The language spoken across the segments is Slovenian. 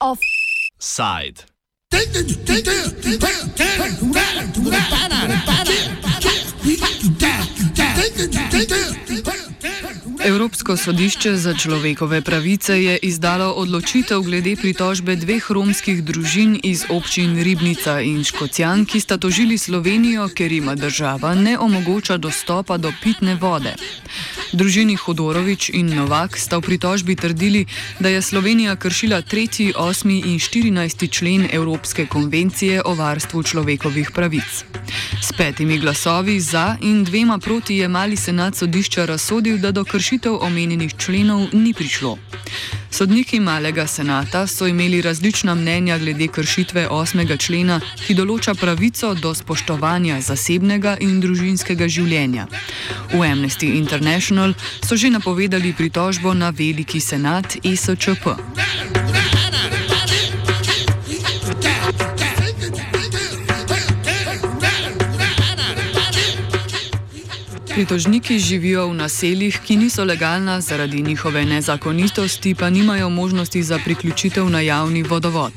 Offside. Evropsko sodišče za človekove pravice je izdalo odločitev glede pritožbe dveh romskih družin iz občin Ribnica in Škocjan, ki sta tožili Slovenijo, ker ima država ne omogoča dostopa do pitne vode. Družini Hodorovič in Novak sta v pritožbi trdili, da je Slovenija kršila 3., 8. in 14. člen Evropske konvencije o varstvu človekovih pravic. S petimi glasovi za in dvema proti je mali senat sodišča razsodil, da do kršitev omenjenih členov ni prišlo. Sodniki malega senata so imeli različna mnenja glede kršitve 8. člena, ki določa pravico do spoštovanja zasebnega in družinskega življenja. V Amnesty International so že napovedali pritožbo na veliki senat ESČP. Pritožniki živijo v naseljih, ki niso legalna, zaradi njihove nezakonitosti pa nimajo možnosti za priključitev na javni vodovod.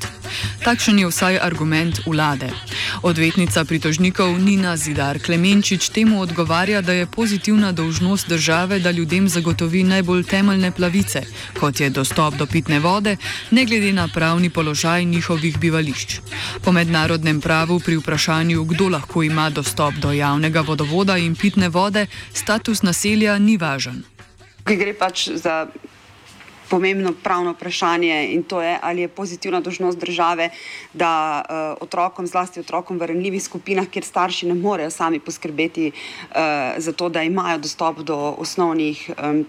Takšen je vsaj argument vlade. Odvetnica pritožnikov Nina Zidar Klemenčič temu odgovarja, da je pozitivna dolžnost države, da ljudem zagotovi najbolj temeljne plavice, kot je dostop do pitne vode, ne glede na pravni položaj njihovih bivališč. Po mednarodnem pravu pri vprašanju, kdo lahko ima dostop do javnega vodovoda in pitne vode, status naselja ni važen. Gre pač za pomembno pravno vprašanje in to je, ali je pozitivna dožnost države, da uh, otrokom, zlasti otrokom v ranljivih skupinah, kjer starši ne morejo sami poskrbeti uh, za to, da imajo dostop do osnovnih um,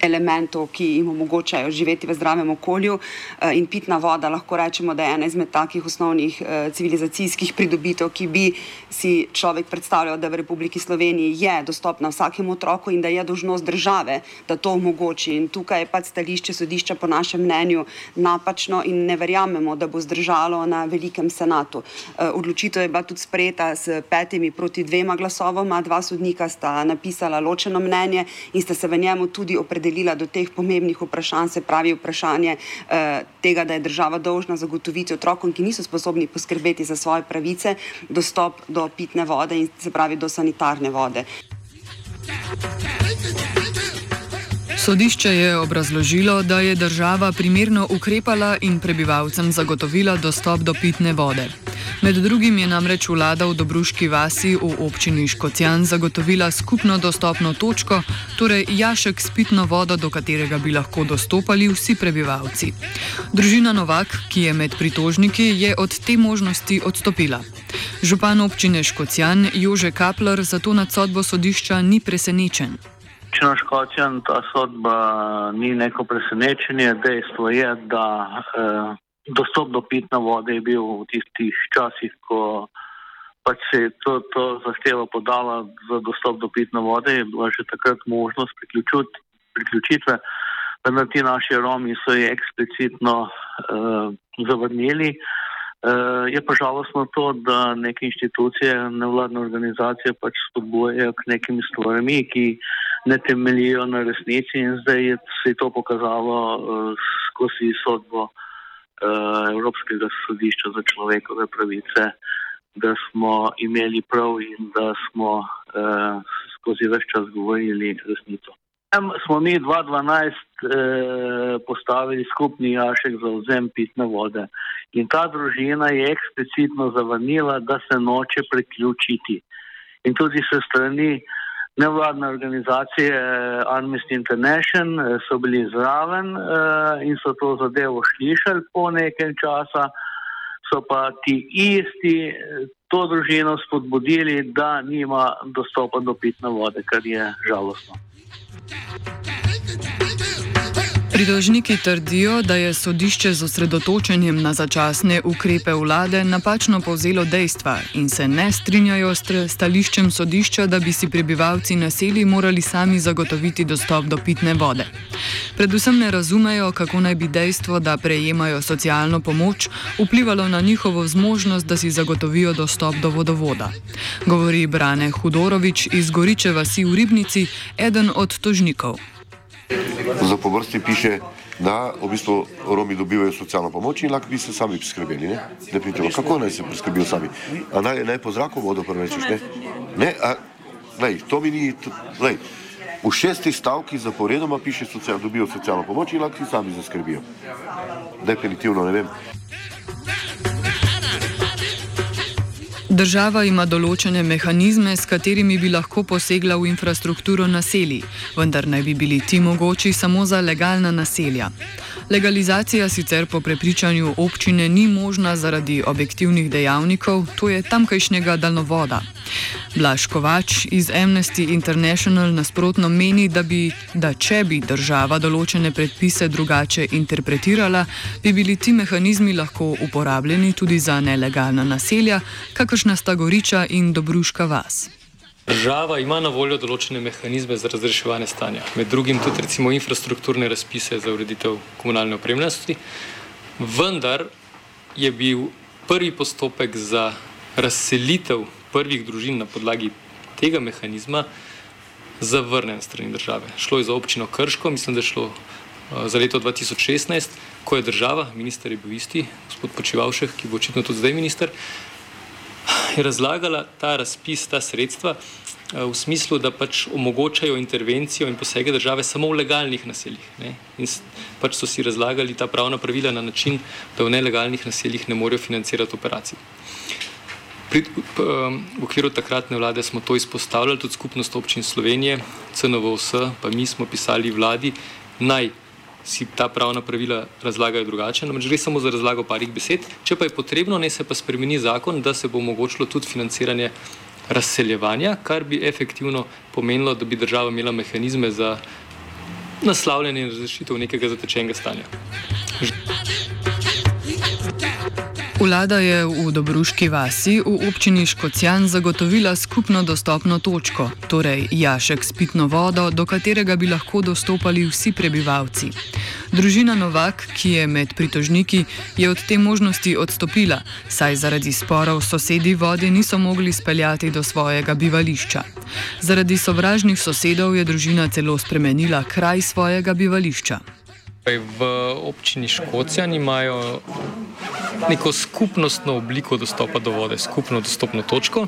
elementov, ki jim omogočajo živeti v zdravem okolju. Eh, in pitna voda lahko rečemo, da je ena izmed takih osnovnih eh, civilizacijskih pridobitev, ki bi si človek predstavljal, da v Republiki Sloveniji je dostopna vsakemu otroku in da je dožnost države, da to omogoči. In tukaj je pač stališče sodišča po našem mnenju napačno in ne verjamemo, da bo zdržalo na velikem senatu. Eh, odločitev je bila tudi sprejeta s petimi proti dvema glasovoma, dva sodnika sta napisala ločeno mnenje in sta se v njemu tudi opredelili opredelila do teh pomembnih vprašanj, se pravi vprašanje eh, tega, da je država dolžna zagotoviti otrokom, ki niso sposobni poskrbeti za svoje pravice, dostop do pitne vode in se pravi do sanitarne vode. Sodišče je obrazložilo, da je država primerno ukrepala in prebivalcem zagotovila dostop do pitne vode. Med drugim je namreč vlada v Dobruški vasi v občini Škocjan zagotovila skupno dostopno točko, torej jašek s pitno vodo, do katerega bi lahko dostopali vsi prebivalci. Družina Novak, ki je med pritožniki, je od te možnosti odstopila. Župan občine Škocjan Jože Kapler zato nad sodbo sodišča ni presenečen. Če na Škocjan ta sodba ni neko presenečenje, dejstvo je, da eh, dostop do pitne vode je bil v tistih časih, ko pač se je to, to zahteva podala za dostop do pitne vode, je bila že takrat možnost priključitve, vendar ti naši Romi so jih eksplicitno uh, zavrnili. Uh, je pa žalostno to, da neke inštitucije, nevladne organizacije pač spodbujajo k nekim stvarmi, ki ne temeljijo na resnici in zdaj je se je to pokazalo uh, skozi sodbo uh, Eh, Evropskega sodišča za človekove pravice, da smo imeli prav in da smo uh, skozi vse čas govorili resnico. Tam smo mi 2012 eh, postavili skupni jašek za vzem pitne vode in ta družina je eksplicitno zavrnila, da se noče priključiti. In tudi se strani eh, nevladne organizacije eh, Amnesty International eh, so bili zraven eh, in so to zadevo slišali po nekem časa, so pa ti isti to družino spodbudili, da nima dostopa do pitne vode, kar je žalostno. Pridožniki trdijo, da je sodišče z osredotočenjem na začasne ukrepe vlade napačno povzelo dejstva in se ne strinjajo s stališčem sodišča, da bi si prebivalci naselij morali sami zagotoviti dostop do pitne vode. Predvsem ne razumejo, kako naj bi dejstvo, da prejemajo socialno pomoč, vplivalo na njihovo zmožnost, da si zagotovijo dostop do vodovoda. Govori Brane Hudorovič iz Goriče vasi v Ribnici, eden od tožnikov. Za povrsti piše, da v bistvu Romi dobivajo socialno pomoč in lahko bi se sami priskrbeli. Kako naj se priskrbijo sami? A naj, naj po zraku vodo prevečeš? Ne, ne a, lej, to mi ni. Lej, v šestih stavkih zaporedoma piše, da dobijo socialno pomoč in lahko si sami zaskrbijo. Definitivno ne vem. Država ima določene mehanizme, s katerimi bi lahko posegla v infrastrukturo naselij, vendar naj bi bili ti mogoči samo za legalna naselja. Legalizacija sicer po prepričanju občine ni možna zaradi objektivnih dejavnikov, to je tamkajšnjega daljnovoda. Blaž Kovač iz Amnesty International nasprotno meni, da, bi, da če bi država določene predpise drugače interpretirala, bi bili ti mehanizmi lahko uporabljeni tudi za nelegalna naselja, kakršna sta Goriča in Dobruška vas. Država ima na voljo določene mehanizme za razreševanje stanja, med drugim tudi recimo infrastrukturne razpise za ureditev komunalne opremljenosti, vendar je bil prvi postopek za razselitev prvih družin na podlagi tega mehanizma zavrnen strani države. Šlo je za občino Krško, mislim, da je šlo uh, za leto 2016, ko je država, minister je bil isti, gospod Počivalšek, ki bo očitno tudi zdaj minister, je razlagala ta razpis, ta sredstva uh, v smislu, da pač omogočajo intervencijo in posege države samo v legalnih naseljih. Ne? In pač so si razlagali ta pravna pravila na način, da v nelegalnih naseljih ne morejo financirati operacij. Pri, um, v okviru takratne vlade smo to izpostavljali, tudi skupnost občin Slovenije, CNVOS, pa mi smo pisali vladi, naj si ta pravna pravila razlagajo drugače. Namreč gre samo za razlago parih besed. Če pa je potrebno, ne se pa spremeni zakon, da se bo omogočilo tudi financiranje razseljevanja, kar bi efektivno pomenilo, da bi država imela mehanizme za naslavljanje in razrešitev nekega zatečenega stanja. Vlada je v Dobruški vasi v občini Škocjan zagotovila skupno dostopno točko, torej jašek s pitno vodo, do katerega bi lahko dostopali vsi prebivalci. Družina Novak, ki je med pritožniki, je od te možnosti odstopila, saj zaradi sporov sosedi vode niso mogli speljati do svojega bivališča. Zaradi sovražnih sosedov je družina celo spremenila kraj svojega bivališča. V občini Škocijan imajo neko skupnostno obliko dostopa do vode, skupno dostopno točko,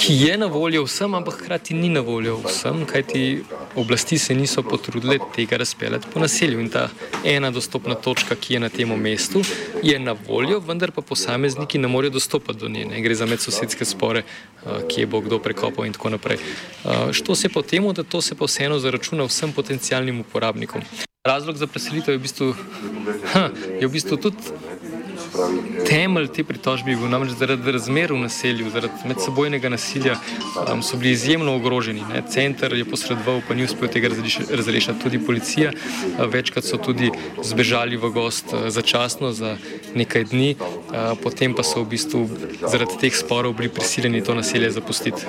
ki je na voljo vsem, ampak hkrati ni na voljo vsem, kajti oblasti se niso potrudile tega razpeljati po naselju. In ta ena dostopna točka, ki je na tem mestu, je na voljo, vendar pa posamezniki ne morejo dostopati do nje. Ne? Gre za medsosedske spore, eh, kje bo kdo prekopal in tako naprej. Eh, što se po temu, da to se pa vseeno zaračuna vsem potencijalnim uporabnikom. Razlog za preselitev je v bistvu, ha, je v bistvu tudi temelj te pritožbe. Namreč zaradi razmer v naselju, zaradi medsebojnega nasilja um, so bili izjemno ogroženi. Ne. Center je posredoval, pa ni uspel tega razrešiti. Tudi policija. Večkrat so tudi zbežali v gost začasno za nekaj dni, potem pa so v bistvu zaradi teh sporov bili prisiljeni to naselje zapustiti.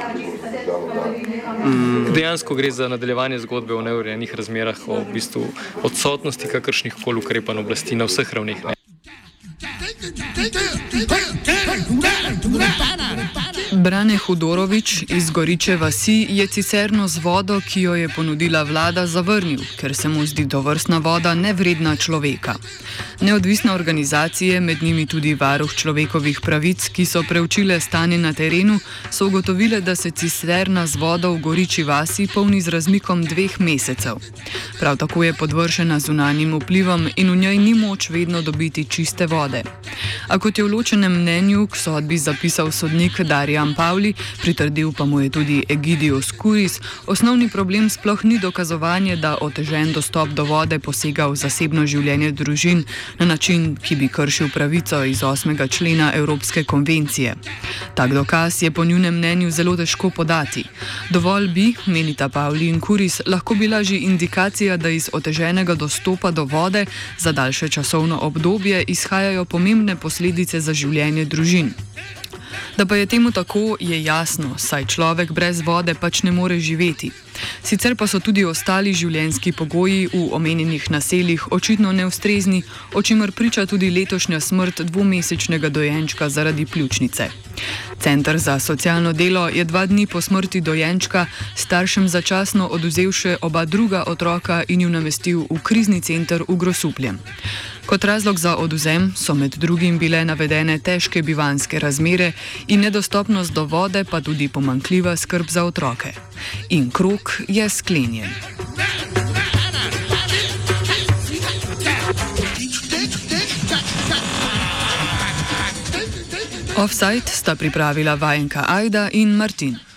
Mm. Dejansko gre za nadaljevanje zgodbe o neurejenih razmerah, o v bistvu odsotnosti kakršnih koli ukrepanj oblasti na vseh ravneh. Get down, get. Brane Hudorovič iz Goriče vasi je cisterno z vodo, ki jo je ponudila vlada, zavrnil, ker se mu zdi dovrstna voda nevredna človeka. Neodvisne organizacije, med njimi tudi varuh človekovih pravic, ki so preučile stanje na terenu, so ugotovile, da se cisterna z vodo v Goriči vasi polni z razmikom dveh mesecev. Prav tako je podvršena zunanjim vplivom in v njej ni moč vedno dobiti čiste vode. A kot je v ločenem mnenju k sodbi zapisal sodnik Darja San Pauli, pritrdil pa mu je tudi Egidius Curis, osnovni problem sploh ni dokazovanje, da otežen dostop do vode posega v zasebno življenje družin na način, ki bi kršil pravico iz 8. člena Evropske konvencije. Tak dokaz je po njunem mnenju zelo težko podati. Dovolj bi, menita Pauli in Curis, lahko bila že indikacija, da iz oteženega dostopa do vode za daljše časovno obdobje izhajajo pomembne posledice za življenje družin. Da pa je temu tako, je jasno, saj človek brez vode pač ne more živeti. Sicer pa so tudi ostali življenjski pogoji v omenjenih naseljih očitno neustrezni, o čemer priča tudi letošnja smrt dvomesečnega dojenčka zaradi pljučnice. Centr za socialno delo je dva dni po smrti dojenčka staršem začasno oduzel še oba druga otroka in ju namestil v krizni center v Grosupljem. Kot razlog za oduzem so med drugim bile navedene težke bivanske razmere in nedostopnost do vode, pa tudi pomankljiva skrb za otroke. In krok je sklenjen. Offside sta pripravila vajenka Aida in Martin.